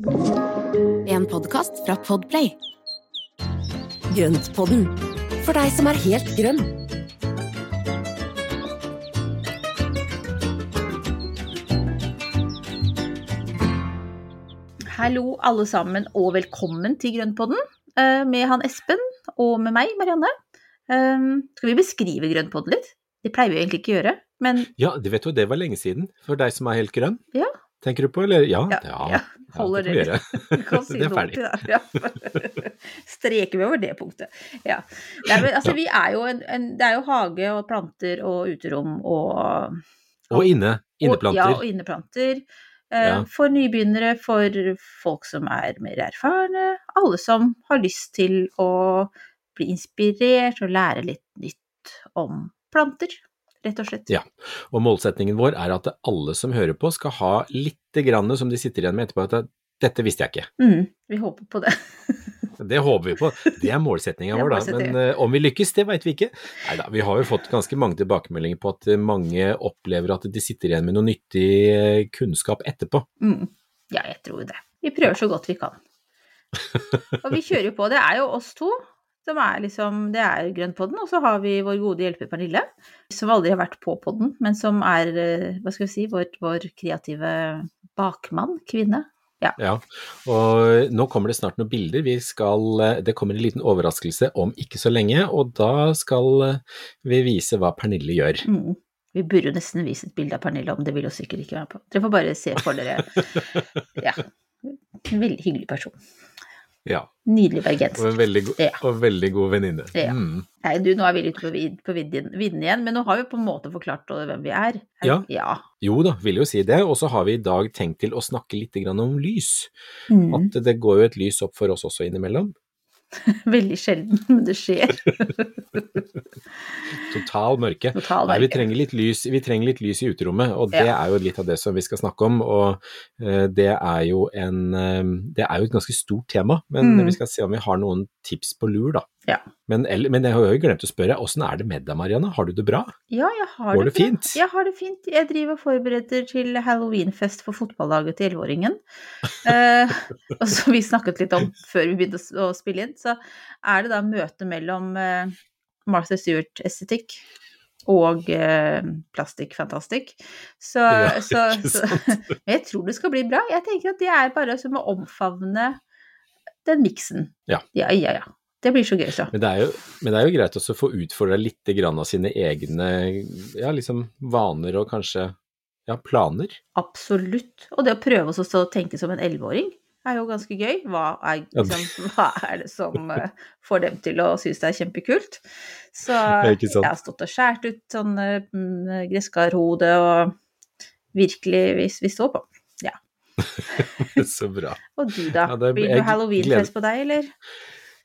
En podkast fra Podplay. Grøntpodden, for deg som er helt grønn. Hallo alle sammen, og velkommen til Grønnpodden eh, med han Espen og med meg, Marianne. Eh, Skal vi beskrive Grønnpodden litt? Det pleier vi egentlig ikke å gjøre, men Ja, det vet du, det var lenge siden. For deg som er helt grønn. Ja. Tenker du på, eller? Ja. Ja, ja, ja, holder det vi gjøre. kan si Det er ferdig. Ja. Streker vi over det punktet. Ja. Det er, altså, vi er jo en, en, det er jo hage og planter og uterom og Og inne. Og, ja, og inneplanter. Eh, Ja. For nybegynnere, for folk som er mer erfarne. Alle som har lyst til å bli inspirert og lære litt nytt om planter, rett og slett. Ja. Og målsetningen vår er at alle som hører på skal ha litt grann som de sitter igjen med etterpå at dette visste jeg ikke. Mm, vi håper på det. Det håper vi på. Det er målsetninga vår, da. Men uh, om vi lykkes, det veit vi ikke. Nei da, vi har jo fått ganske mange tilbakemeldinger på at mange opplever at de sitter igjen med noe nyttig eh, kunnskap etterpå. Mm. Ja, jeg tror det. Vi prøver så godt vi kan. Og vi kjører på. Det er jo oss to. Som er liksom, det er Grønnpodden, og så har vi vår gode hjelper Pernille, som aldri har vært på podden, men som er, eh, hva skal vi si, vår, vår kreative bakmann, kvinne. Ja, og nå kommer det snart noen bilder. Vi skal, eh, det kommer en liten overraskelse om ikke så lenge, og da skal eh, vi vise hva Pernille gjør. Mm. Vi burde jo nesten vise et bilde av Pernille, om det vil hun sikkert ikke være på. Dere får bare se for dere. Ja. En veldig hyggelig person. Ja, Nydelig og en veldig, go Ja. og veldig god venninne. Ja. Mm. Nei, du, nå er vi litt på, vid- på vidden vidden igjen, men nå har vi på en måte forklart hvem vi er. Ja. ja. Jo da, vil jo si det. Og så har vi i dag tenkt til å snakke litt om lys. Mm. At det går jo et lys opp for oss også innimellom. Veldig sjelden, men det skjer. Total mørke. Total Nei, vi trenger litt lys, vi trenger litt lys i uterommet, og det Ja. er jo litt av det som vi skal snakke om. Og eh, det er jo en eh, Det er jo et ganske stort tema, men Mm. vi skal se om vi har noen tips på lur, da. Ja. Men, men jeg har jo glemt å spørre, åssen er det med deg, Marianne? Har du det bra? Ja, jeg har Går det, det fint? Jeg har det fint. Jeg driver og forbereder til halloweenfest for fotballaget til elleveåringen. Eh, og som vi snakket litt om før vi begynte å spille inn, så er det da møte mellom eh, Martha Stewart-estetikk og eh, Plastic Fantastic. Så, Ja, så, så jeg tror det skal bli bra. Jeg tenker at det er bare som å omfavne den miksen. Ja. ja, ja. ja. Det blir så gøy, så. Men det er jo, men det er jo greit også å få utfordra litt av sine egne ja, liksom vaner og kanskje ja, planer. Absolutt. Og det å prøve også å tenke som en elleveåring er jo ganske gøy. Hva er, liksom, hva er det som eh, får dem til å synes det er kjempekult? Så jeg har stått og skåret ut sånn mm, gresskarhode og virkelig vi, vi står på. Ja. Så bra. Og du da? Ja, det- Blir det halloweenfest på deg, eller?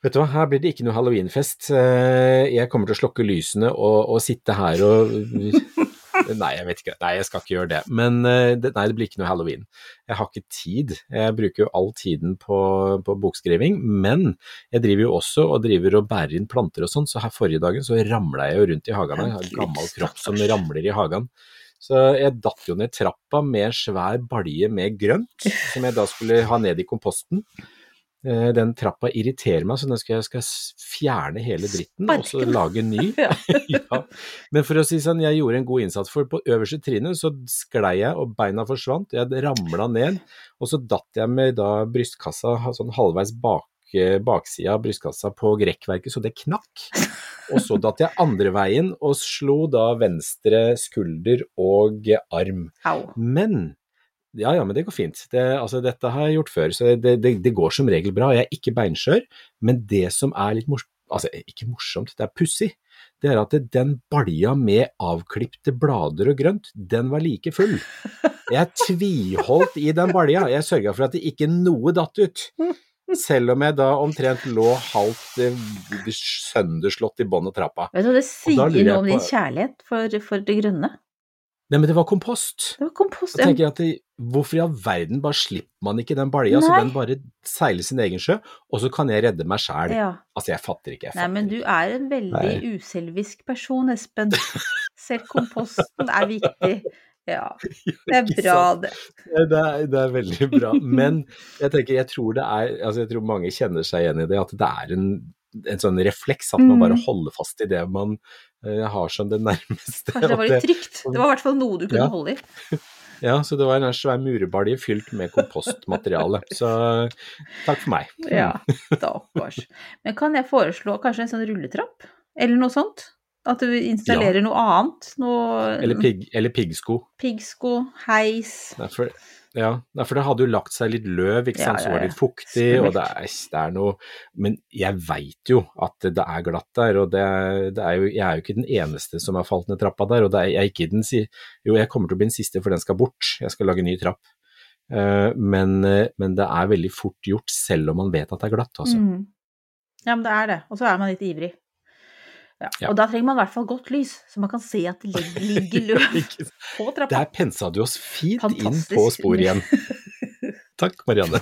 Vet du hva, her blir det ikke noe halloweenfest. Eh, Jeg kommer til å slokke lysene og, og sitte her og Nei, jeg vet ikke. Nei, jeg skal ikke gjøre det. Men eh, det, nei, det blir ikke noe halloween. Jeg har ikke tid. Jeg bruker jo all tiden på, på bokskriving. Men jeg driver jo også og driver og bærer inn planter og sånn, så her forrige dagen så ramla jeg jo rundt i hagen. Jeg har en gammel kropp som ramler i hagen. Så jeg datt jo ned trappa med en svær balje med grønt, som jeg da skulle ha ned i komposten. Eh, Den trappa irriterer meg, så den skal jeg skal fjerne hele dritten og så lage en ny. Ja. Men for å si sånn, jeg gjorde en god innsats, for på øverste trinnet så sklei jeg og beina forsvant. Jeg ramla ned, og så datt jeg med da brystkassa sånn halvveis bak eh, baksida av brystkassa på rekkverket, så det knakk. Og så datt jeg andre veien og slo da venstre skulder og arm. Au. Men ja, ja, men det går fint. Det, altså, dette har jeg gjort før, så det, det, det går som regel bra. Jeg er ikke beinskjør, men det som er litt morsomt, altså ikke morsomt, det er pussig, det er at den balja med avklipte blader og grønt, den var like full. Jeg tviholdt i den balja, jeg sørga for at det ikke noe datt ut. Selv om jeg da omtrent lå halvt eh, sønderslått i bånn av trappa. Vet du hva det sier noe om din kjærlighet for, for det grønne? Nei, men det var kompost. Det var kompost. ja. tenker jeg at det, Hvorfor i all verden bare slipper man ikke den balja, så den bare seiler sin egen sjø, og så kan jeg redde meg sjæl? Ja. Altså, jeg fatter ikke. Jeg Nei, men du er en veldig Nei. uselvisk person, Espen. Selv komposten er viktig. Ja, det er bra, det. Det er, det er, veldig bra. Men jeg tenker, jeg tror det er altså Jeg tror mange kjenner seg igjen i det, at det er en, en sånn refleks at man bare mm. holder fast i det man uh, har som det nærmeste. Kanskje det var litt trygt. Det var i hvert fall noe du kunne ja. holde i. Ja, så det var en svær murebalje fylt med kompostmateriale. Så takk for meg. Ja, stakkars. Men kan jeg foreslå kanskje en sånn rulletrapp, eller noe sånt? At du installerer ja. noe annet? Noe Eller, pig, eller piggsko. Piggsko, heis. Nei, for, ja, for det hadde jo lagt seg litt løv, ikke sant, ja, ja, så var det litt fuktig, og det er, det er, noe Men jeg veit jo at det er glatt der, og det, det er jo, jeg er jo ikke den eneste som har falt ned trappa der, og det er, jeg, ikke den, jo, jeg kommer til å bli den siste, for den skal bort. Jeg skal lage ny trapp. Uh, men, uh, men, det er veldig fort gjort, selv om man vet at det er glatt, altså. Mm. Ja, men det er det. Og så er man litt ivrig. Ja. Ja. Og da trenger man i hvert fall godt lys, så man kan se at det ligger løv på trappa. Der pensa du oss fint Fantastisk. inn på sporet igjen. Takk, Marianne.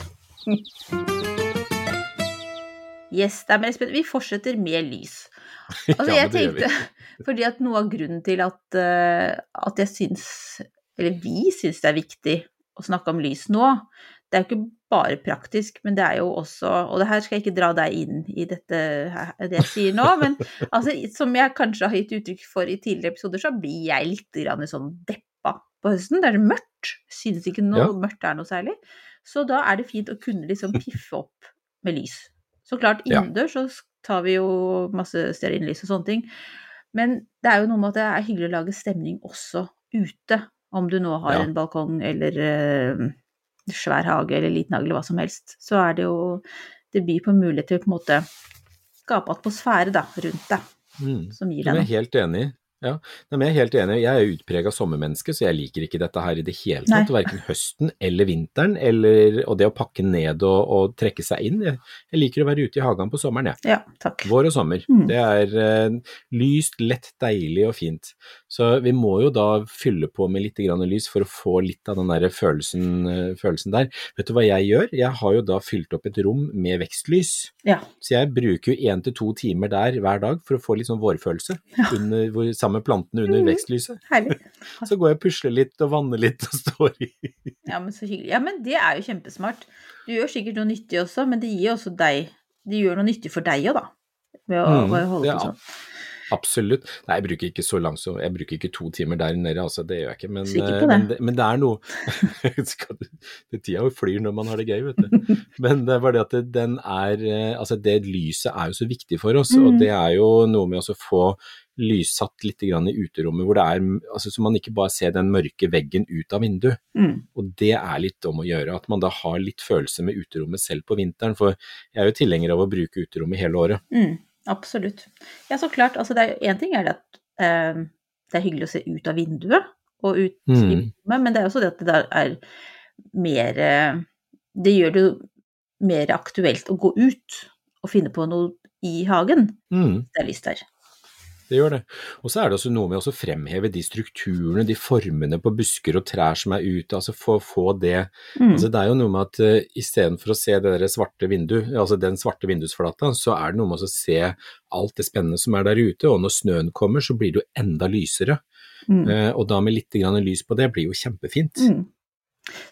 Yes, det er mer spennende. Vi fortsetter med lys. Altså, ja, jeg tenkte, fordi at noe av grunnen til at, uh, at jeg syns, eller vi syns det er viktig å snakke om lys nå, det er jo ikke bare praktisk, men det er jo også Og det her skal jeg ikke dra deg inn i dette, det jeg sier nå, men altså, som jeg kanskje har gitt uttrykk for i tidligere episoder, så blir jeg litt sånn deppa på høsten. Det er mørkt. Synes ikke noe ja. mørkt er noe særlig. Så da er det fint å kunne liksom piffe opp med lys. Så klart, innendørs så tar vi jo masse stearinlys og sånne ting. Men det er jo noe med at det er hyggelig å lage stemning også ute. Om du nå har ja. en balkong eller uh, svær hage eller liten hage eller hva som helst, så er det jo Det byr på mulighet til å på en måte skape atmosfære da, rundt deg, mm. som gir deg noe. Jeg er helt enig. Ja, men jeg er helt enig. Jeg er utprega sommermenneske, så jeg liker ikke dette her i det hele tatt. Verken høsten eller vinteren, eller, og det å pakke ned og, og trekke seg inn. Jeg, jeg, liker å være ute i hagen på sommeren, jeg. Ja, takk. Vår og sommer. Mm. Det er uh, lyst, lett, deilig og fint. Så vi må jo da fylle på med litt grann lys for å få litt av den der følelsen, uh, følelsen, der. Vet du hva jeg gjør? Jeg har jo da fylt opp et rom med vekstlys. Ja. Så jeg bruker jo én til to timer der hver dag for å få litt sånn vårfølelse. Ja. Under, sammen med plantene under mm, vekstlyset. Herlig. Så går jeg og pusler litt og vanner litt og står i Ja, men så hyggelig. Ja, men det er jo kjempesmart. Du gjør sikkert noe nyttig også, men det gir også deg Det gjør noe nyttig for deg òg, da. Ved å, mm, holde på sånn. Absolutt. Nei, jeg bruker ikke så langt som Jeg bruker ikke to timer der nede, altså. Det gjør jeg ikke. Men, eh, det. Men, men, det, er noe det, Tida flyr når man har det gøy, vet du. Men det er bare det at den er eh, Altså, det lyset er jo så viktig for oss, mm. og det er jo noe med å få lyssatt litt i uterommet, hvor det er, altså, så man ikke bare ser den mørke veggen ut av vinduet. Mm. Og det er litt om å gjøre, at man da har litt følelse med uterommet selv på vinteren. For jeg er jo tilhenger av å bruke uterommet hele året. Mm. Absolutt. Ja, så klart. Altså, det én ting er det at eh, det er hyggelig å se ut av vinduet og ut mm. i rommet, men det er også det at det der er mer Det gjør det mer aktuelt å gå ut og finne på noe i hagen. Mm. Det er lyst der det gjør det. Og så er det også noe med å fremheve de strukturene, de formene på busker og trær som er ute, altså få, få det mm. altså Det er jo noe med at uh, istedenfor å se det der svarte vindu, altså den svarte vindusflata, så er det noe med å se alt det spennende som er der ute, og når snøen kommer så blir det jo enda lysere. Mm. Uh, og da med litt grann lys på det blir jo kjempefint. Mm.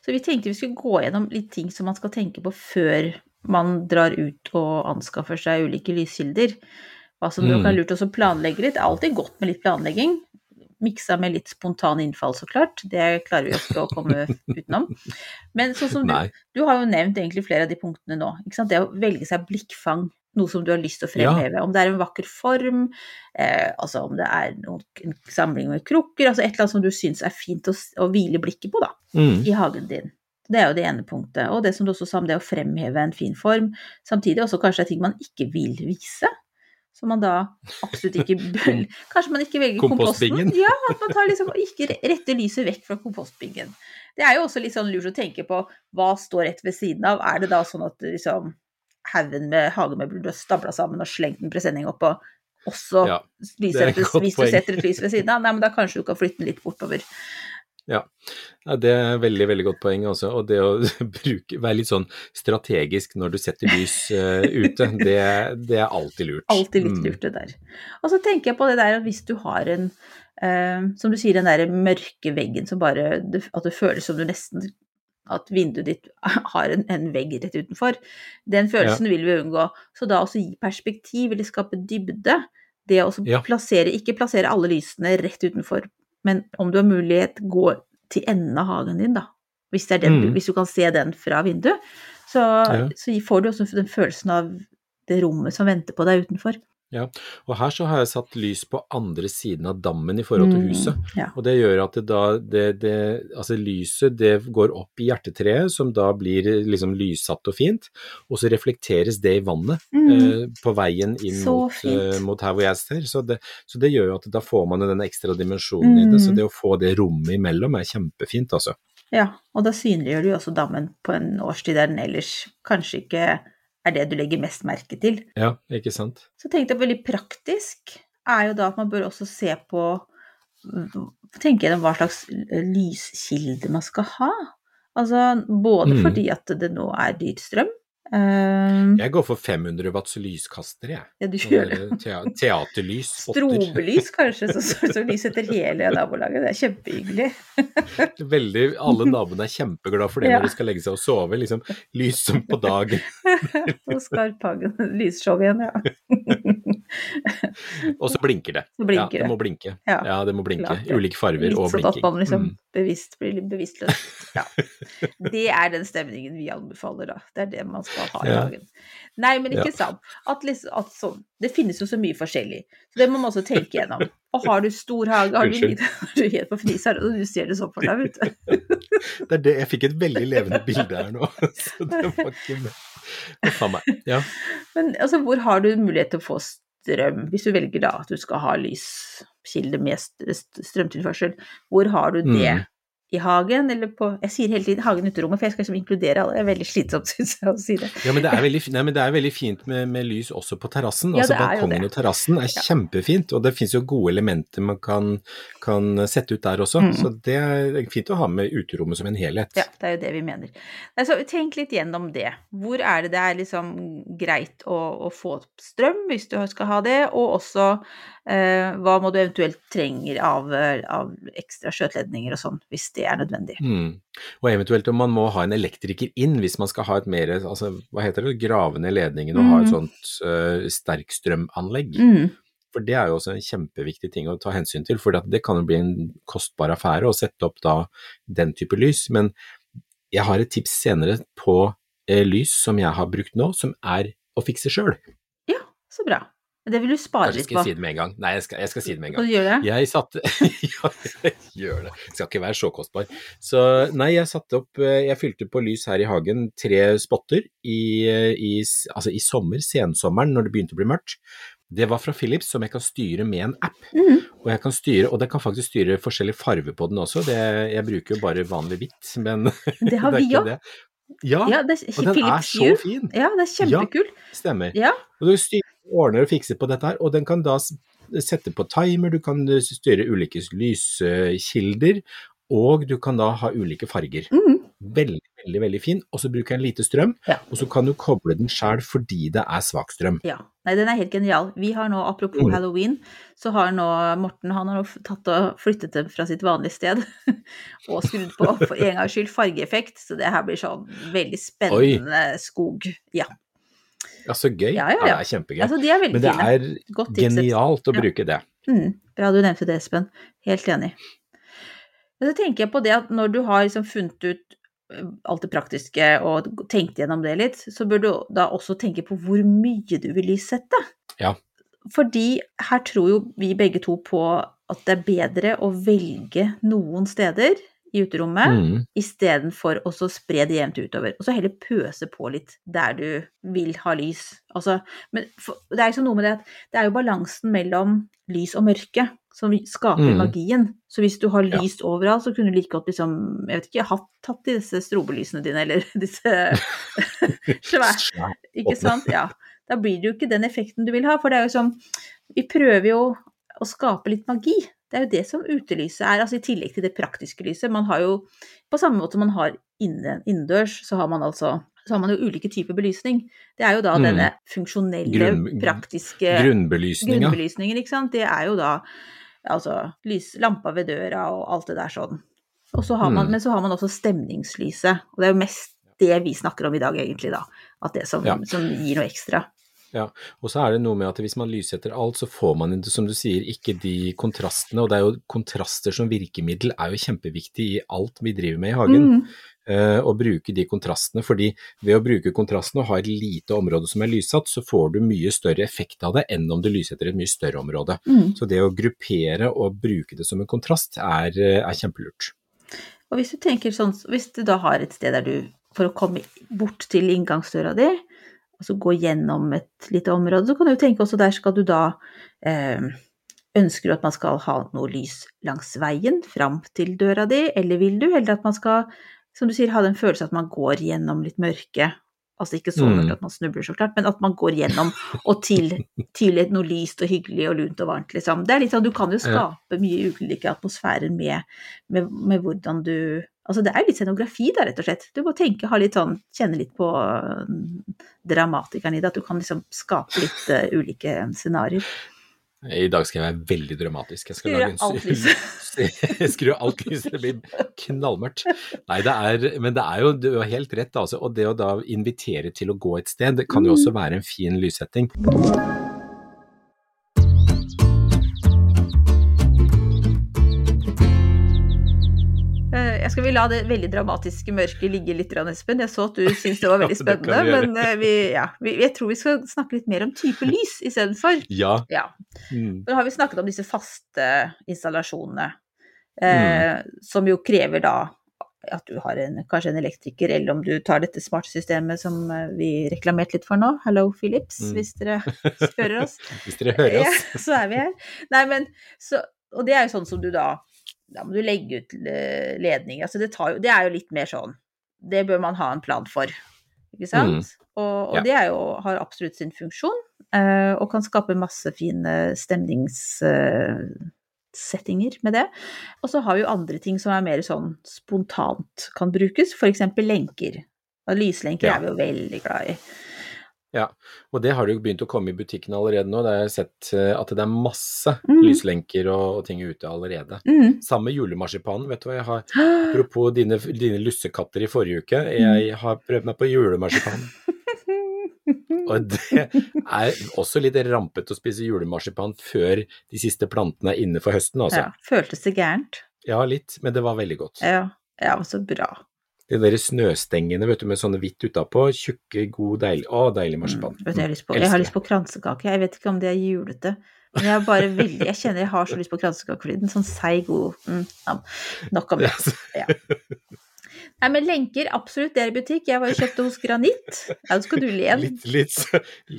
Så vi tenkte vi skulle gå gjennom litt ting som man skal tenke på før man drar ut og anskaffer seg ulike lyskilder. Hva som mm. er lurt å planlegge litt. Det er alltid godt med litt planlegging. Miksa med litt spontan innfall, så klart. Det klarer vi ikke å komme utenom. Men sånn som du, du har jo nevnt egentlig flere av de punktene nå. Det å velge seg blikkfang, noe som du har lyst til å fremheve. Ja. Om det er en vakker form, eh, altså om det er noen, en samling med krukker, altså et eller annet som du syns er fint å, å hvile blikket på da, mm. i hagen din. Det er jo det ene punktet. Og det som du også sa om det å fremheve en fin form. Samtidig også kanskje er ting man ikke vil vise som man da absolutt ikke bør Kanskje man ikke velger komposten? Ja, at man tar liksom, ikke retter lyset vekk fra kompostbingen. Det er jo også litt sånn lurt å tenke på hva står rett ved siden av. Er det da sånn at liksom haugen med hagemøbler du har stabla sammen og slengt en presenning oppå, også ja, hvis du setter et lys ved siden av? Nei, men da kanskje du kan flytte den litt bortover. Ja, det er veldig veldig godt poeng. Også. Og det å bruke, være litt sånn strategisk når du setter lys uh, ute, det, det, er alltid lurt. Alltid litt mm. lurt det der. Og så tenker jeg på det der at hvis du har en uh, som du sier, den der mørke veggen som bare At det føles som du nesten At vinduet ditt har en, en vegg rett utenfor. Den følelsen vil vi unngå. Så da også gi perspektiv, eller skape dybde. Det å Ja. plassere Ikke plassere alle lysene rett utenfor, men om du har mulighet, gå til enden av hagen din, da. Hvis, det er den, Mm. hvis du kan se den fra vinduet. Så, Ja. så får du også den følelsen av det rommet som venter på deg utenfor. Og her så har jeg satt lys på andre siden av dammen i forhold til Mm, huset. Ja. Og det gjør at det da det, det, Altså lyset det går opp i hjertetreet, som da blir liksom lyssatt og fint, og så reflekteres det i vannet Mm. eh, på veien inn mot, eh, mot her hvor jeg ser. Så det, så det gjør jo at da får man den ekstra dimensjonen i det. Så Mm. det å få det rommet imellom er kjempefint, altså. Ja, og da synliggjør du jo også dammen på en årstid der den ellers kanskje ikke er det du legger mest merke til. Ja, ikke sant. Så tenkte jeg veldig praktisk er jo da at man bør også se på Tenke gjennom hva slags lyskilde man skal ha. Altså både Mm. fordi at det nå er dyr strøm. Eh, Jeg går for 500 watts lyskastere, jeg. ja, du Sånn gjør det. teaterlys. Strobelys, kanskje, så, så, så lyser hele nabolaget. Det er kjempehyggelig. Veldig, alle naboene er kjempeglade for det Ja. når de skal legge seg og sove. Liksom, lys som på dagen. Og Skarphagen lysshow igjen, ja. Og så blinker det. Så blinker ja, det må blinke. Ja, Ja, det må blinke. klart ja. Ulike farger Litt og sånn at blinking. man liksom Mm. bevisst blir litt bevisstløs. Ja. Det er den stemningen vi anbefaler, da. Det er det man skal ha i Ja. hagen. Nei, men ikke sant. At liksom, at så, det finnes jo så mye forskjellig, så det må man også tenke gjennom. Og har du stor hage, har du liten du helt på fnis her, og du ser det sånn for deg, vet du. Det er det, jeg fikk et veldig levende bilde her nå, så det var ikke med. A meg. Ja. Men altså, hvor har du mulighet til å få strøm, hvis du velger da at du skal ha lyskilde med st- st- strømtilførsel? Hvor har du det? Mm. I hagen, eller på Jeg sier hele tiden hagen uterommet, for jeg skal liksom inkludere alle. Det er veldig slitsomt, syns jeg, å si det. Ja, men det er veldig, nei, men det er veldig fint med, med lys også på terrassen. Ja, altså Balkongen og terrassen er Ja. kjempefint, og det finnes jo gode elementer man kan, kan sette ut der også. Mm. Så det er fint å ha med uterommet som en helhet. Ja, det er jo det vi mener. Nei, så tenk litt gjennom det. Hvor er det det er liksom greit å, å få strøm, hvis du skal ha det, og også hva må du eventuelt trenger av, eh, av ekstra skjøteledninger og sånn, hvis det er nødvendig. Mm. Og eventuelt om man må ha en elektriker inn hvis man skal ha et mer, altså, hva heter det, grave ned ledningen og ha et Mm. sånt uh, sterkstrømanlegg. Mm. For det er jo også en kjempeviktig ting å ta hensyn til, for det kan jo bli en kostbar affære å sette opp da den type lys. Men jeg har et tips senere på eh, lys som jeg har brukt nå, som er å fikse sjøl. Ja, så bra. Det vil du spare litt på. på. jeg skal si det med en gang. Nei, jeg skal, jeg skal si det med en gang. du gjøre det? Jeg satte Ja, jeg gjør det. Skal ikke være så kostbar. Så nei, jeg satte opp eh, Jeg fylte på lys her i hagen tre spotter i, eh, i, altså i sommer, sensommeren, når det begynte å bli mørkt. Det var fra Philips, som jeg kan styre med en app. Mm. Og jeg kan styre, og det kan faktisk styre forskjellig farve på den også. Det, jeg bruker jo bare vanlig hvitt, men Det har vi òg. Ja, Ja, det og den er så fin. Ja, det er kjempekult. Ja, Stemmer. Ja. Og du styrer, ordner og fikser på dette her, og den kan da sette på timer, du kan eh, styre ulike lyskilder, og du kan da ha ulike farger. Mm. Veldig, veldig, veldig fin. Og så bruker jeg lite strøm, Ja. og så kan du koble den sjøl fordi det er svak strøm. Ja. Nei, den er helt genial. Vi har nå, apropos Mm. halloween, så har nå Morten han har nå tatt og flyttet det fra sitt vanlige sted og skrudd på for en gangs skyld fargeeffekt, så det her blir sånn veldig spennende skog. Ja. Ja, så gøy. Ja, ja, ja. det er kjempegøy. Altså, de er Men det er Godt genialt å Ja. bruke det. Mm, bra du nevnte det, Espen. Helt enig. Men så tenker jeg på det at når du har liksom funnet ut alt det praktiske og tenkt gjennom det litt, så bør du da også tenke på hvor mye du vil lyssette. Ja. Fordi her tror jo vi begge to på at det er bedre å velge noen steder i uterommet Mm. istedenfor å så spre det jevnt utover. Og så heller pøse på litt der du vil ha lys. Altså, men for, det er jo noe med det at det er jo balansen mellom lys og mørke som skaper Mm. magien. Så hvis du har Ja. overalt, så kunne du like godt liksom, jeg vet ikke, hatt, tatt i disse strobelysene dine, eller disse svære ikke sant? Ja. Da blir det jo ikke den effekten du vil ha. For det er jo sånn Vi prøver jo å skape litt magi. Det er jo det som utelyset er, altså i tillegg til det praktiske lyset. Man har jo På samme måte som man har inne, innendørs, så har man altså så har man jo ulike typer belysning. Det er jo da Mm. denne funksjonelle, Grunn- praktiske grunnbelysningen, ikke sant. Det er jo da altså lys, lampa ved døra og alt det der sånn. Så har man, Mm. Men så har man også stemningslyset, og det er jo mest det vi snakker om i dag egentlig, da. At det som, Ja. som gir noe ekstra. Og så er det noe med at hvis man lyssetter alt, så får man ikke, som du sier, ikke de kontrastene. Og det er jo kontraster som virkemiddel er jo kjempeviktig i alt vi driver med i hagen. Mm. Uh, Å bruke de kontrastene, fordi ved å bruke kontrastene og ha et lite område som er lyssatt, så får du mye større effekt av det enn om du lyssetter et mye større område. Mm. Så det å gruppere og bruke det som en kontrast er, eh, er kjempelurt. Og hvis du tenker sånn, hvis du da har et sted der du, for å komme bort til inngangsdøra di, altså gå gjennom et lite område, så kan du jo tenke også der skal du da eh, Ønsker du at man skal ha noe lys langs veien fram til døra di, eller vil du heller at man skal, som du sier, ha den følelsen at man går gjennom litt mørke? Altså ikke så mørkt Mm. at man snubler, så klart, men at man går gjennom og til, til noe lyst og hyggelig og lunt og varmt, liksom. Det er litt sånn, du kan jo skape mye ulike atmosfærer med, med, med hvordan du Altså det er litt scenografi der, rett og slett. Du må tenke, ha litt sånn, kjenne litt på øh, dramatikeren i det, at du kan liksom skape litt uh, ulike scenarioer. I dag skal jeg være veldig dramatisk. Jeg skal Skru alt av lyset, det blir knallmørkt. Nei, det er, men det er jo, du har helt rett, altså. Og det å da invitere til å gå et sted, det kan jo også være en fin lyssetting. Skal vi la det veldig dramatiske mørket ligge litt, Espen. Jeg så at du syntes det var veldig Ja, spennende, vi men eh, vi, ja, vi, jeg tror vi skal snakke litt mer om type lys istedenfor. Ja. Ja. Mm. Nå har vi snakket om disse faste installasjonene, eh, Mm. som jo krever da at du har en, kanskje en elektriker, eller om du tar dette smartsystemet som eh, vi reklamerte litt for nå, Hello Philips, Mm. hvis dere hører oss. Hvis dere hører oss. Ja, så er vi her. Nei, men så Og det er jo sånn som du da Da må du legge ut eh, ledninger. Altså det tar Det er jo litt mer sånn Det bør man ha en plan for, ikke sant? Og, og Ja. det jo, har absolutt sin funksjon, uh, og kan skape masse fine stemningssettinger med det. Og så har vi jo andre ting som er mer sånn spontant kan brukes, f.eks. lenker. Og lyslenker Ja. er vi jo veldig glad i. Og det har det jo begynt å komme i butikken allerede nå. Det har jeg sett eh, at det er masse Mm. lyslenker og, og ting ute allerede. Mm. Samme julemarsipanen, vet du hva jeg har Apropos dine, dine lussekatter i forrige uke, jeg har prøvd meg på julemarsipan. Og det er også litt rampete å spise julemarsipan før de siste plantene er inne for høsten, altså. Ja, føltes det gærent? Ja, litt, men det var veldig godt. Ja, ja, så bra. De der snøstengene vet du, med sånne hvitt utapå, tjukke, god, deilig Å, deilig marsipan. Mm, vet du, jeg, Elsker jeg har lyst på kransekake. Jeg vet ikke om det er julete. Men jeg, bare veldig, jeg kjenner jeg har så lyst på kransekake fordi den Sånn seig, god mm, Nok om det. Ja. Nei, men lenker, absolutt, det er i butikk. Jeg var jo kjøpt hos Granitt. Ja, nå skal du le. Litt, litt,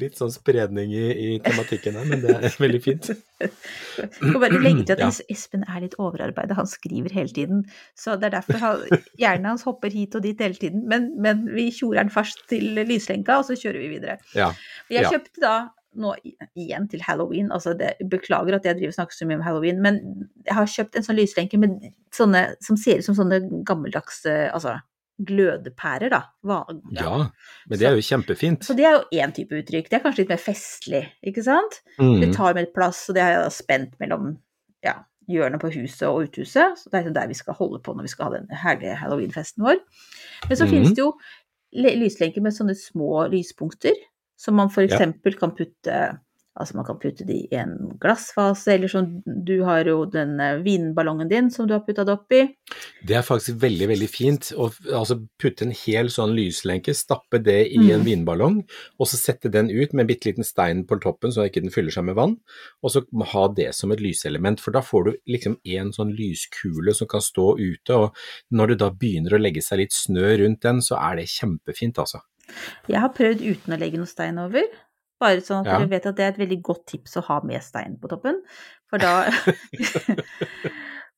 litt sånn spredning i, i tematikken her, men det er veldig fint. Jeg kan bare legge til at Ja. Espen er litt overarbeidet. Han skriver hele tiden. Så det er derfor han, hjernen hans hopper hit og dit hele tiden. Men, men vi tjorer den fast til lyslenka, og så kjører vi videre. Ja. Jeg kjøpte da nå igjen til halloween, altså det, beklager at jeg driver snakker så mye om halloween, men jeg har kjøpt en sånn lyslenke med sånne som ser ut som sånne gammeldagse altså glødepærer, da. Hva, ja, men det er jo kjempefint. Så det er jo én type uttrykk. Det er kanskje litt mer festlig, ikke sant? Det Mm. tar mer plass, og det har jeg spent mellom ja, hjørnet på huset og uthuset. Så det er liksom der vi skal holde på når vi skal ha den herlige halloweenfesten vår. Men så mm. finnes det jo le- lyslenker med sånne små lyspunkter, som man for Ja. kan putte Altså man kan putte de i en glassfase, eller sånn Du har jo den eh, vinballongen din som du har putta det oppi. Det er faktisk veldig, veldig fint å altså, putte en hel sånn lyslenke, stappe det i en Mm. vinballong, og så sette den ut med en bitte liten stein på toppen så ikke den fyller seg med vann, og så ha det som et lyselement, for da får du liksom en sånn lyskule som kan stå ute, og når det da begynner å legge seg litt snø rundt den, så er det kjempefint, altså. Jeg har prøvd uten å legge noe stein over. Bare sånn at Ja. dere vet at det er et veldig godt tips å ha med stein på toppen. For da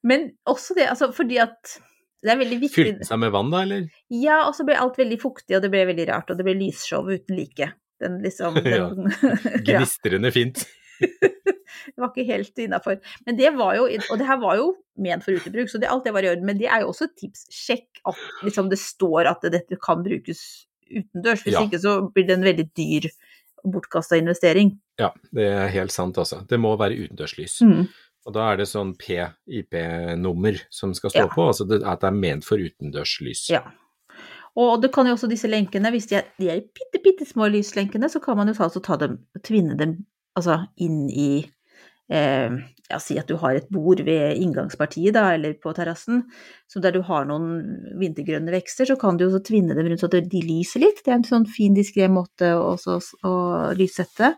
Men også det, altså fordi at det er veldig viktig Fylte den seg med vann da, eller? Ja, og så ble alt veldig fuktig, og det ble veldig rart, og det ble lysshow uten like. Den liksom den, ja, Gnistrende fint. Det var ikke helt innafor. Men det var jo Og det her var jo ment for utebruk, så det, alt det var i orden. Men det er jo også et tips. Sjekk at liksom, det står at dette kan brukes utendørs. Hvis Ja. ikke så blir det en veldig dyr bortkasta investering. Ja, det er helt sant, altså. Det må være utendørslys. Mm. Og da er det sånn P-IP-nummer som skal stå Ja. på, altså det, at det er ment for utendørslys. Ja. Og det kan jo også disse lenkene, hvis de er, de er bitte, bitte små lyslenkene, så kan man jo ta, altså ta dem, tvinne dem altså inn i eh, ja, si at du har et bord ved inngangspartiet, da, eller på terrassen, der du har noen vintergrønne vekster, så kan du jo også tvinne dem rundt så at de lyser litt. Det er en sånn fin, diskré måte å, også, å lyssette.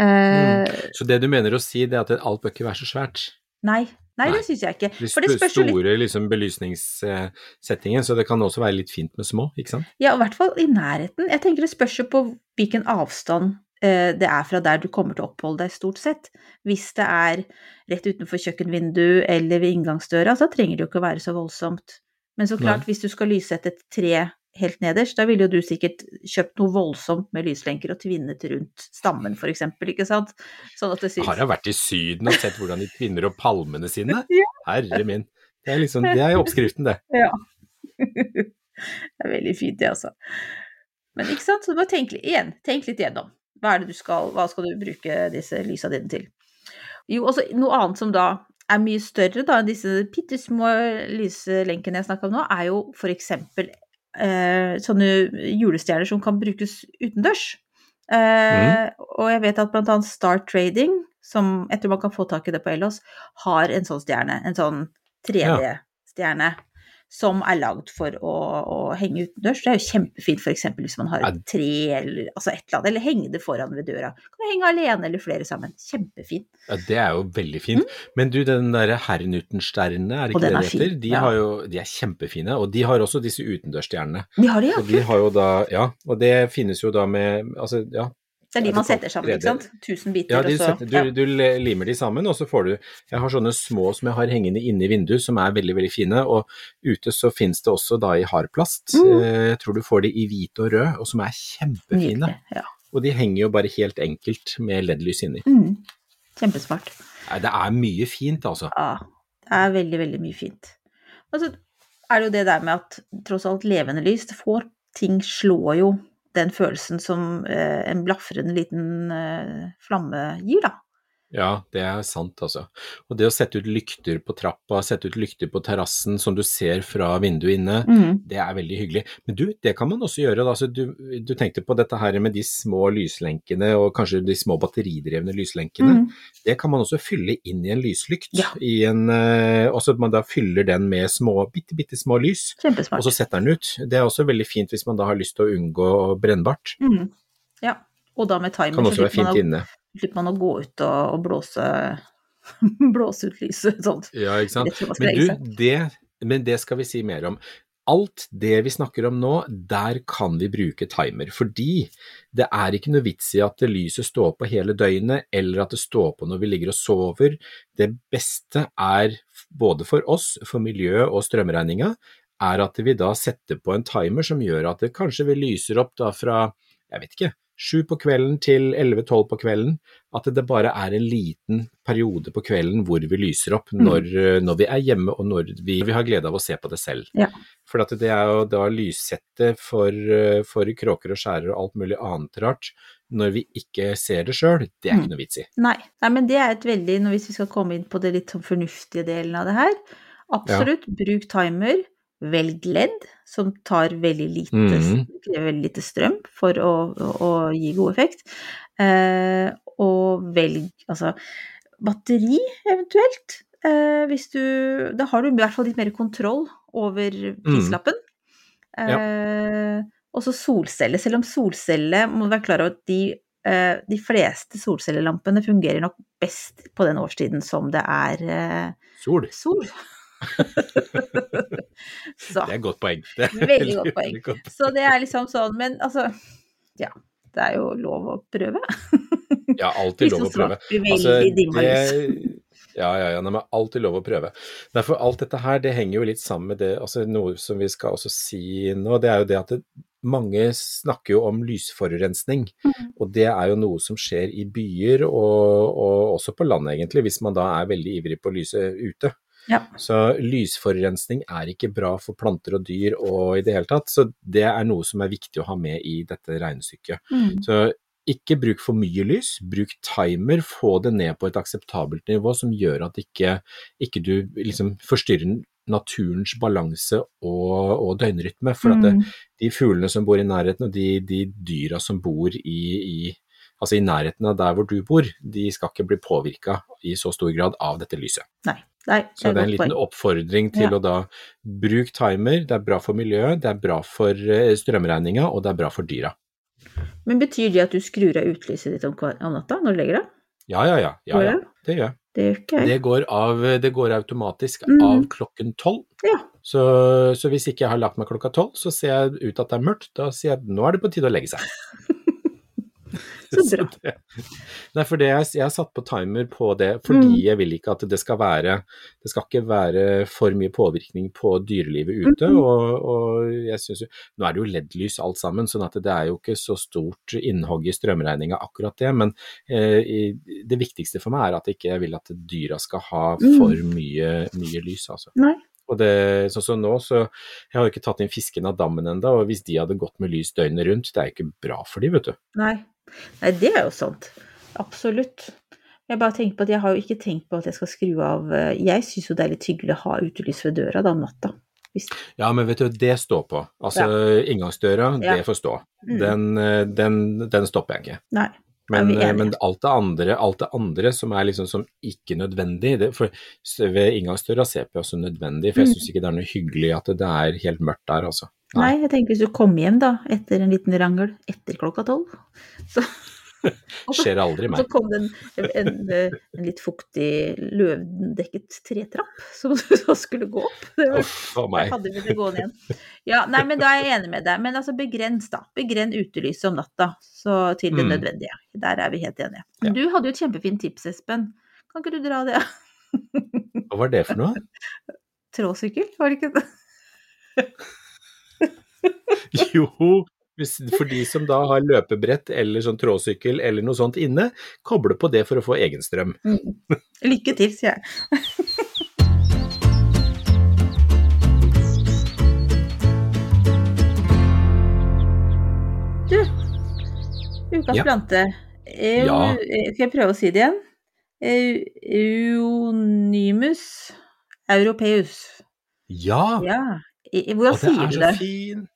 Eh, Så det du mener å si, det er at alt bør ikke være så svært? Nei, nei, Nei. det syns jeg ikke. For det spørs jo litt store liksom, belysningssettingen, så det kan også være litt fint med små, ikke sant? Ja, i hvert fall i nærheten. Jeg tenker det spørs jo på hvilken avstand det er fra der du kommer til å oppholde deg, stort sett. Hvis det er rett utenfor kjøkkenvindu eller ved inngangsdøra, så trenger det jo ikke å være så voldsomt. Men så klart, Nei. hvis du skal lyssette et tre helt nederst, da ville jo du sikkert kjøpt noe voldsomt med lyslenker og tvinnet rundt stammen, for eksempel, ikke sant? Sånn at det syns Har jeg vært i Syden og sett hvordan de tvinner opp palmene sine? Herre min. Det er liksom, det er oppskriften, det. Ja. det er veldig fint, det, altså. Men ikke sant, så du må tenke litt igjen. Tenk litt igjennom. Hva er det du skal, hva skal du bruke disse lysa dine til? Jo, altså noe annet som da er mye større da enn disse bitte små lyslenkene jeg snakka om nå, er jo eksempel eh, sånne julestjerner som kan brukes utendørs. Eh, Og jeg vet at annet Star Trading, som tror man kan få tak i det på Ellos, har en sånn stjerne. En sånn 3D-stjerne. Som er lagd for å, å henge utendørs. Det er jo kjempefint f.eks. hvis man har et tre eller altså et eller annet, eller henge det foran ved døra. Kan du henge alene eller flere sammen. Kjempefint. Ja, det er jo veldig fint. Men du, den derre Herrnuttenstjerne, er det ikke det det heter? De, ja. har jo, de er kjempefine, og de har også disse utendørsstjernene. De har det, ja. Og de har jo da, ja, og det finnes jo da med, altså, ja, Det er de man setter sammen, ikke sant. Tusen biter, ja, de setter, du, du limer de sammen, og så får du, jeg har sånne små som jeg har hengende inne i vinduet, som er veldig, veldig fine, og ute så finnes det også da i hardplast. Mm. Eh, Jeg tror du får de i hvit og rød, og som er kjempefine. Nydelig. Ja. Og de henger jo bare helt enkelt med LED-lys inni. Mm. Kjempesmart. Det er mye fint, altså. Ja, det er veldig, veldig mye fint. Og så er det jo det der med at tross alt levende lys, det får ting slår jo den følelsen som eh, en blafrende liten eh, flamme gir, da. Ja, det er sant, altså. Og det å sette ut lykter på trappa, sette ut lykter på terrassen som du ser fra vinduet inne, Mm. det er veldig hyggelig. Men du, det kan man også gjøre. Altså, du, du tenkte på dette her med de små lyslenkene og kanskje de små batteridrevne lyslenkene. Mm. Det kan man også fylle inn i en lyslykt. Ja. I en, eh, også at man da fyller den med små, bitte, bitte små lys, og så setter den ut. Det er også veldig fint hvis man da har lyst til å unngå brennbart. Mm. Ja. Og da med timer Kan også være fint inne. Slipper man å gå ut og, og blåse, blåse ut lyset Sånt. Ja, ikke sant. Men du, det, men det skal vi si mer om. Alt det vi snakker om nå, der kan vi bruke timer. Fordi det er ikke noe vits i at lyset står på hele døgnet, eller at det står på når vi ligger og sover. Det beste er, både for oss, for miljøet og strømregninga, er at vi da setter på en timer som gjør at det kanskje vi lyser opp da fra, jeg vet ikke, sju på kvelden til 11-12 på kvelden, at det bare er en liten periode på kvelden hvor vi lyser opp Mm. når, når vi er hjemme og når vi, vi har glede av å se på det selv. Ja. For at det er jo da lyssettet for, for kråker og skjærer og alt mulig annet rart, når vi ikke ser det sjøl, det er Mm. ikke noe vits i. Nei, nei, men det er et veldig, hvis vi skal komme inn på det litt sånn fornuftige delen av det her, absolutt, bruk timer, velg LED, som tar veldig lite, Mhm. krever veldig lite strøm for å, å, å gi god effekt, eh, og velg, altså, batteri eventuelt, eh, hvis du, da har du i hvert fall litt mer kontroll over prislappen. Eh, og så solceller. selv om solceller må du være klar over at de eh, de fleste solcellelampene fungerer nok best på den årstiden som det er eh, Sol, sol. så, det er et godt poeng. Det er Veldig godt poeng. veldig godt. så det er liksom sånn, men altså Ja, det er jo lov å prøve. Ja, alltid lov å prøve. Altså, veldig det- Ja, ja, ja, er alltid lov å prøve. Derfor alt dette her, det henger jo litt sammen med det, altså noe som vi skal også si nå, det er jo det at det, mange snakker jo om lysforurensning, Mhm. og det er jo noe som skjer i byer og, og også på landet egentlig, hvis man da er veldig ivrig på å lyse ute. Ja. Så lysforurensning er ikke bra for planter og dyr og i det hele tatt, så det er noe som er viktig å ha med i dette regnestykket. Mm. Så ikke bruk for mye lys, bruk timer, få det ned på et akseptabelt nivå som gjør at ikke, ikke du liksom forstyrrer naturens balanse og, og døgnrytme. For at det, Mm. de fuglene som bor i nærheten, og de, de dyra som bor i, i, altså i nærheten av der hvor du bor, de skal ikke bli påvirka i så stor grad av dette lyset. Nei. Nei, Så det er en liten oppfordring til Ja. å da bruke timer, det er bra for miljøet, det er bra for eh, strømregninga, og det er bra for dyra. Men betyr det at du skrur av utlyset ditt om, om natta når du legger deg? Ja, ja, ja. ja, ja. Det gjør jeg. Det okay. Det går, av, det går automatisk Mm. av klokken tolv. Ja. Så, så hvis ikke jeg har lagt meg klokka tolv, så ser jeg ut at det er mørkt. Da sier jeg nå er det på tide å legge seg. Så bra. det, nei, for det jeg, jeg har satt på timer på det fordi Mm. jeg vil ikke at det skal være Det skal ikke være for mye påvirkning på dyrelivet ute. Mm. Og, og jeg synes jo Nå er det jo LED-lys alt sammen, sånn at det er jo ikke så stort innhogg i strømregninga akkurat det. Men eh, det viktigste for meg er at jeg ikke vil at dyra skal ha Mm. for mye, mye lys, altså. Nei. Og det, sånn som nå, så Jeg har jo ikke tatt inn fisken av dammen ennå, og hvis de hadde gått med lys døgnet rundt, det er jo ikke bra for de, vet du. Nei. Nei, det er jo sant. Absolutt. Jeg bare tenker på at jeg har jo ikke tenkt på at jeg skal skru av eh, Jeg syns jo det er litt hyggelig å ha utelys ved døra da om natta. Hvis, Ja, men vet du, det står på. Altså, inngangsdøra, Ja. det får stå. Mm. Den, eh, den, den stopper jeg ikke. nei. Men, eh, men alt, det andre, alt det andre som er liksom som ikke nødvendig det, For ved inngangsdøra ser jeg på som nødvendig, for jeg Mm. syns ikke det er noe hyggelig at det er helt mørkt der, altså. Nei, jeg tenker hvis du kommer hjem da, etter en liten rangel etter klokka tolv, så Skjer aldri og så kom det en, en, en, en litt fuktig løvdekket tretrapp som du da skulle gå opp. Det var, a meg. hadde vi det gående igjen. Ja, nei, men da er jeg enig med deg. Men altså begrens, da. Begrenn utelyset om natta så til det Mm. nødvendige. Der er vi helt enige. Ja. Du hadde jo et kjempefint tips, Espen. Kan ikke du dra det? Hva var det for noe? Tråsykkel, var det ikke det? Jo, for de som da har løpebrett eller sånn tråsykkel eller noe sånt inne, koble på det for å få egenstrøm. Mm. Lykke til, sier jeg. Du, ukas Ja. plante. Eu, Ja. Skal jeg prøve å si det igjen? eunymus europeus. Ja, Ja. Hvordan sier du og det er så det?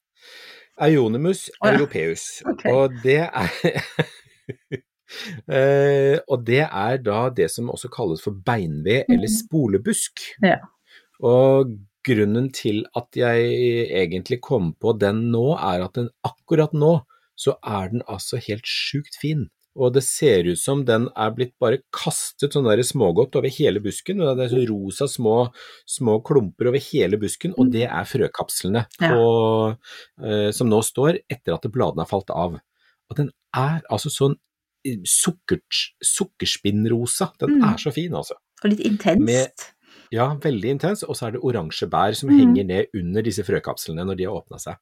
Eunimus Å, ja. europeus. Ok. Og det er Uh, og det er da det som også kalles for beinved eller Mhm. spolebusk. Ja. Og grunnen til at jeg egentlig kom på den nå, er at den akkurat nå så er den altså helt sjukt fin. Og det ser ut som den er blitt bare kastet sånn der smågodt over hele busken. og Det er så rosa små, små klumper over hele busken, og det er frøkapslene Ja. og, eh, som nå står etter at bladene har falt av. Og den er altså sånn eh, sukker, sukkerspinnrosa. Den Mm. er så fin, altså. Og litt intenst. Med- Ja, veldig intens, og så er det oransje bær som Mm. henger ned under disse frøkapslene når de har åpna seg.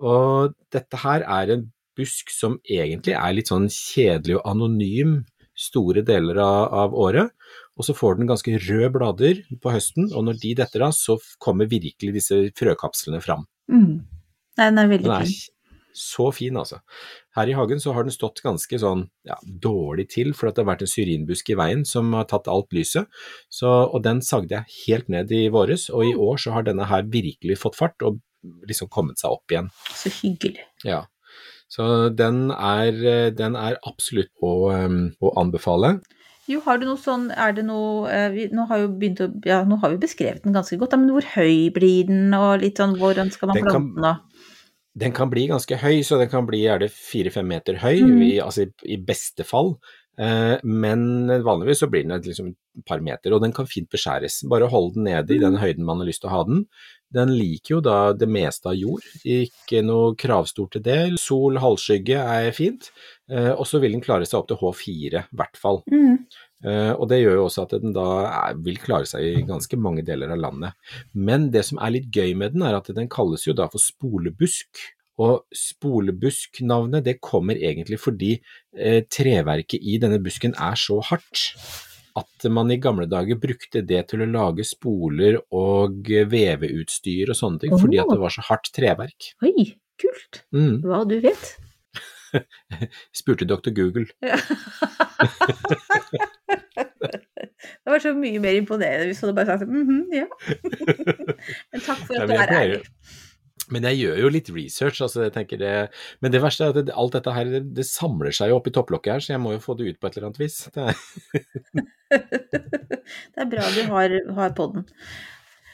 Og dette her er en busk som egentlig er litt sånn kjedelig og anonym store deler av, av året, og så får den ganske røde blader på høsten, og når de detter av, så kommer virkelig disse frøkapslene fram. Mm. Den er veldig Den er fin. så fin, altså. Her i hagen så har den stått ganske sånn ja, dårlig til, for det har vært en syrinbusk i veien som har tatt alt lyset. Så, og den sagde jeg helt ned i våres, og i år så har denne her virkelig fått fart og liksom kommet seg opp igjen. Så hyggelig. Ja. Så den er, den er absolutt å, å anbefale. Jo, har du noe sånn, er det noe eh, vi, Nå har begynt å, ja, nå har vi beskrevet den ganske godt, men hvor høy blir den, og litt sånn hvordan skal man Den plante den, da? Den kan bli ganske høy, så den kan bli er det fire-fem meter høy, mm. i, altså i, i beste fall. Eh, men vanligvis så blir den et liksom par meter, og den kan fint beskjæres. Bare hold den nede i den høyden man har lyst til å ha den. Den liker jo da det meste av jord, ikke noe kravstort til det. Sol, halvskygge er fint, eh, og så vil den klare seg opp til H4, i hvert fall. Mm. Eh, og det gjør jo også at den da vil klare seg i ganske mange deler av landet. Men det som er litt gøy med den, er at den kalles jo da for spolebusk. Og spolebusk-navnet det kommer egentlig fordi eh, treverket i denne busken er så hardt at man i gamle dager brukte det til å lage spoler og veveutstyr og sånne ting, fordi at det var så hardt treverk. Oi, kult. Mm. Hva du vet. Spurte doktor Google. Ja. det var så mye mer imponerende hvis du hadde bare sagt mhm, ja. Men takk for at du er ærlig. Men jeg gjør jo litt research, altså jeg tenker det Men det verste er at det, alt dette her, det, det samler seg jo i topplokket her, så jeg må jo få det ut på et eller annet vis. Det er, Det er bra du har, har podden.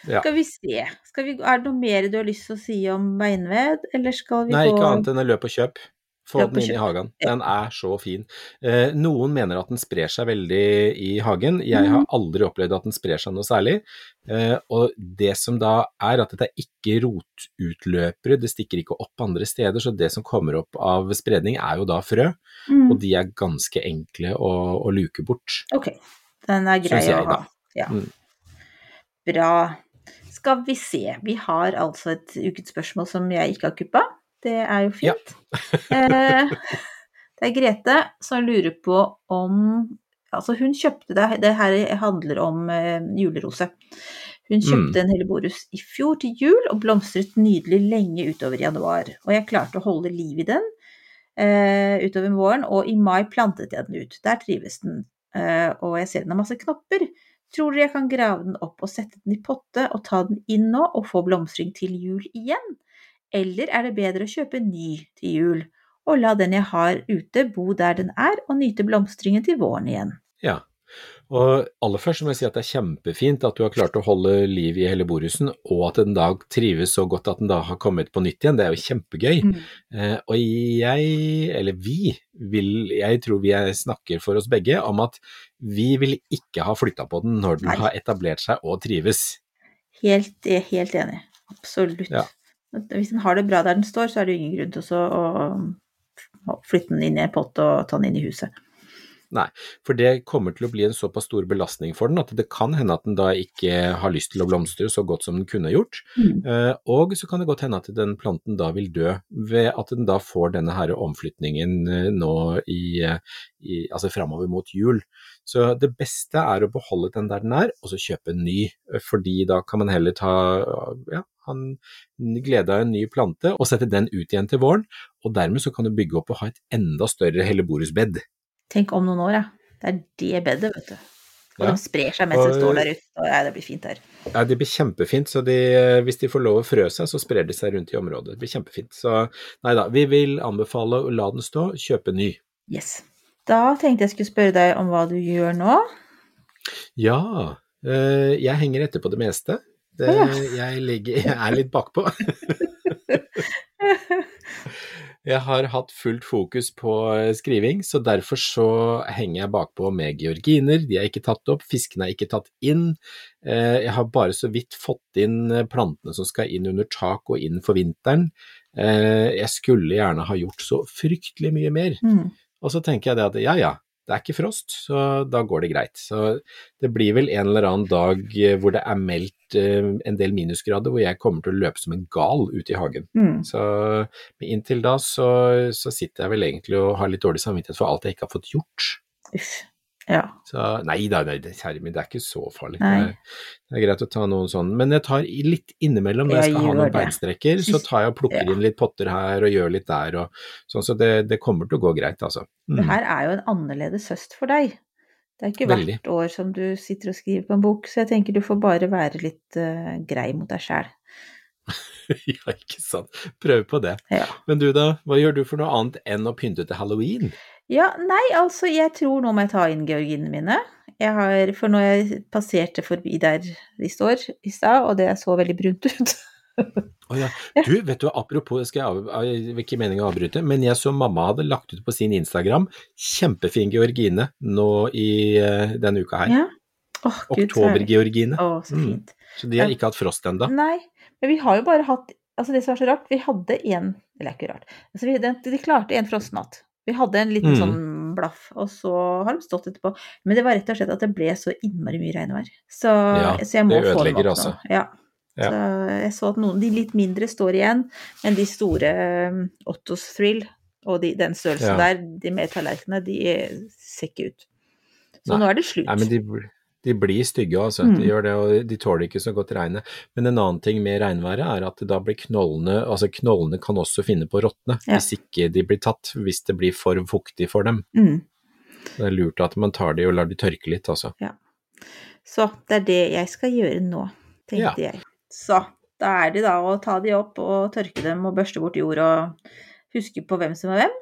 Ja. Skal vi se. Skal vi, er det noe mer du har lyst til å si om beinved, eller skal vi nei, gå ikke annet enn å løpe og kjøp. Få den inn i hagen. Den er så fin. Eh, noen mener at den sprer seg veldig i hagen. Jeg Mhm. har aldri opplevd at den sprer seg noe særlig. Eh, og det som da er at dette er ikke rotutløpere, det stikker ikke opp andre steder, så det som kommer opp av spredning er jo da frø, Mm, og de er ganske enkle å, å luke bort. Ok, den er grei å ha. Ja. Mm. Bra. Skal vi se. Vi har altså et ukens spørsmål som jeg ikke har kuppa. Det er jo fint. Ja. det er Grete som lurer på om Altså, hun kjøpte det Det her handler om eh, julerose. Hun kjøpte Mm. en helleborus i fjor til jul og blomstret nydelig lenge utover januar. Og jeg klarte å holde liv i den eh, utover våren, og i mai plantet jeg den ut. Der trives den, eh, og jeg ser den har masse knopper. Tror dere jeg kan grave den opp og sette den i potte og ta den inn nå og få blomstring til jul igjen? Eller er det bedre å kjøpe ny til jul og la den jeg har ute bo der den er og nyte blomstringen til våren igjen? Ja. Og aller først må jeg si at det er kjempefint at du har klart å holde liv i hellebordusen, og at den da trives så godt at den da har kommet på nytt igjen. Det er jo kjempegøy. Mm. Eh, og jeg, eller vi, vil, jeg tror vi er, snakker for oss begge om at vi vil ikke ha flytta på den når den Nei. har etablert seg og trives. Helt, helt enig. Absolutt. Ja. Hvis den har det bra der den står, så er det jo ingen grunn til å, å flytte den inn i en pott og ta den inn i huset. For det kommer til å bli en såpass stor belastning for den at det kan hende at den da ikke har lyst til å blomstre så godt som den kunne gjort. Mm. Eh, og så kan det godt hende at den planten da vil dø ved at den da får denne her omflytningen eh, nå i, eh, i altså framover mot jul. Så det beste er å beholde den der den er, og så kjøpe en ny, fordi da kan man heller ta ja, han glede av en ny plante og sette den ut igjen til våren, og dermed så kan du bygge opp og ha et enda større helleborusbed. Tenk om noen år, ja. Det er det bedet, vet du. Og Ja. de sprer seg mens de står der ute. Og ja, det blir fint der. Ja, Det blir kjempefint, så de, hvis de får lov å frø seg, så sprer de seg rundt i området. Det blir kjempefint. Så nei da, vi vil anbefale å la den stå, kjøpe ny. Yes. Da tenkte jeg skulle spørre deg om hva du gjør nå. Ja, eh, jeg henger etter på det meste. Det, jeg, ligger, jeg er litt bakpå. Jeg har hatt fullt fokus på eh, skriving, så derfor så henger jeg bakpå med georginer. De er ikke tatt opp, fiskene er ikke tatt inn. Eh, Jeg har bare så vidt fått inn eh, plantene som skal inn under tak og inn for vinteren. Jeg skulle gjerne ha gjort så fryktelig mye mer. Mm. Og så tenker jeg det at ja ja, det er ikke frost, så da går det greit. Så det blir vel en eller annen dag eh, hvor det er meldt eh, en del minusgrader, hvor jeg kommer til å løpe som en gal ute i hagen. Mm. Så inntil da så, så sitter jeg vel egentlig og har litt dårlig samvittighet for alt jeg ikke har fått gjort. Uff. Ja. Så nei da, nei, det, kjære min, det er ikke så farlig. Nei. Det, er, det greit å ta noen sånn. Men jeg tar litt innimellom når jeg Jeg skal ha noen det. beinstrekker, så tar jeg og plukker Ja. inn litt potter her og gjør litt der og sånn, så det, det kommer til å gå greit, altså. Det Mm. her er jo en annerledes høst for deg. Det er ikke Veldig. hvert år som du sitter og skriver på en bok, så jeg tenker du får bare være litt uh, grei mot deg sjæl. ja, ikke sant. Prøv på det. Ja. Men du da, hva gjør du for noe annet enn å pynte til halloween? Ja, nei, altså, jeg tror nå må jeg ta inn georginene mine. Jeg har, for når jeg passerte forbi der de står i stad, og det så veldig brunt ut Å ja. Du, vet du, apropos, skal jeg av, ikke meningen å avbryte, men jeg så mamma hadde lagt ut på sin Instagram kjempefin georgine nå i uh, denne uka her. Ja. Oh. Oktobergeorgine. Å, så Mm. fint. Så de har ikke hatt frost ennå. Nei, men vi har jo bare hatt Altså, det som er så rart, vi hadde en Eller ikke rart. Altså, vi, de, de klarte en frostnatt. Vi hadde en liten Mm. sånn blaff, og så har de stått etterpå. Men det var rett og slett at det ble så innmari mye regnvær. Så, Ja, så jeg må få dem opp altså. nå. Ja. Ja. Så jeg så at noen, de litt mindre står igjen, men de store um, Ottos Thrill og de, den størrelsen Ja. der, de med tallerkenene, de ser ikke ut. Så Nei. nå er det slutt. Nei, men de, De blir stygge, altså. Mm. De gjør det, og de tåler ikke så godt regnet. Men en annen ting med regnværet er at da blir knollene Altså knollene kan også finne på å råtne Ja. hvis ikke de blir tatt, hvis det blir for fuktig for dem. Mm. Det er lurt at man tar de og lar de tørke litt, altså. Så det er det jeg skal gjøre nå, tenkte jeg. Så da er det da å ta de opp og tørke dem og børste bort jord og huske på hvem som er hvem.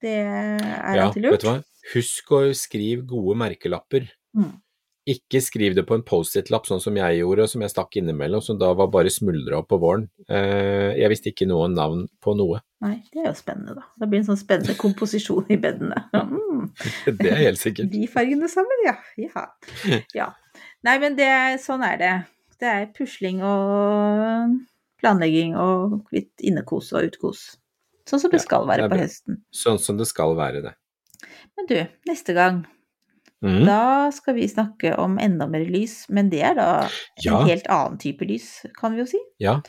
Det er Ja, alltid lurt. Ja, vet du hva? Husk å skrive gode merkelapper. Mm. Ikke skriv det på en Post-It-lapp, sånn som jeg gjorde, som jeg stakk innimellom, som da var bare smuldra opp på våren. Eh, jeg visste ikke noe navn på noe. Nei, det er jo spennende, da. Det blir en sånn spennende komposisjon i bedene. Mm. Det er helt sikkert. De fargene sammen, ja. ja. ja. Nei, men det, sånn er det. Det er pusling og planlegging og litt innekos og utkos. Sånn som det skal være være det på høsten. Sånn som det skal være, det. Men du, neste gang, Mhm. da skal vi snakke om enda mer lys. Men det er da Ja. en helt annen type lys, kan vi jo si. Ja,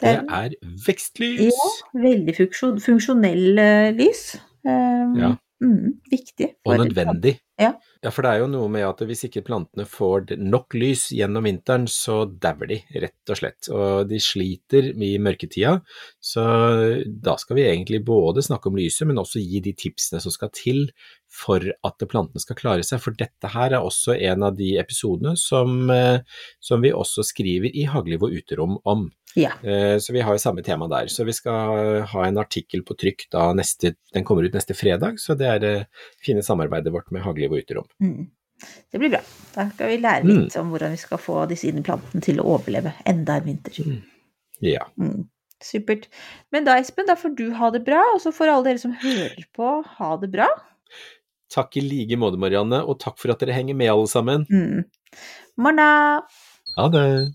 det er vekstlys. Ja, veldig funksjon, funksjonell eh, lys. Um, Ja. Mm, viktig. Og nødvendig. Ja. Ja, for det er jo noe med at hvis ikke plantene får nok lys gjennom vinteren, så dauer de, rett og slett. Og de sliter i mørketida, så da skal vi egentlig både snakke om lyset, men også gi de tipsene som skal til for at plantene skal klare seg. For dette her er også en av de episodene som, eh, som vi også skriver i Hagliv og uterom om. Ja. Eh, Så vi har jo samme tema der. Så vi skal ha en artikkel på trykk da neste, den kommer ut neste fredag, så det er det fine samarbeidet vårt med Hagliv og uterom. Mm. Det blir bra. Da skal vi lære Mm. litt om hvordan vi skal få disse inneplantene til å overleve enda en vinter. Ja. Mm. Supert. Men da, Espen, da får du ha det bra, og så får alle dere som hører på, ha det bra. Takk i like måte, Marianne, og takk for at dere henger med alle sammen. Mm. Morna! Ha det!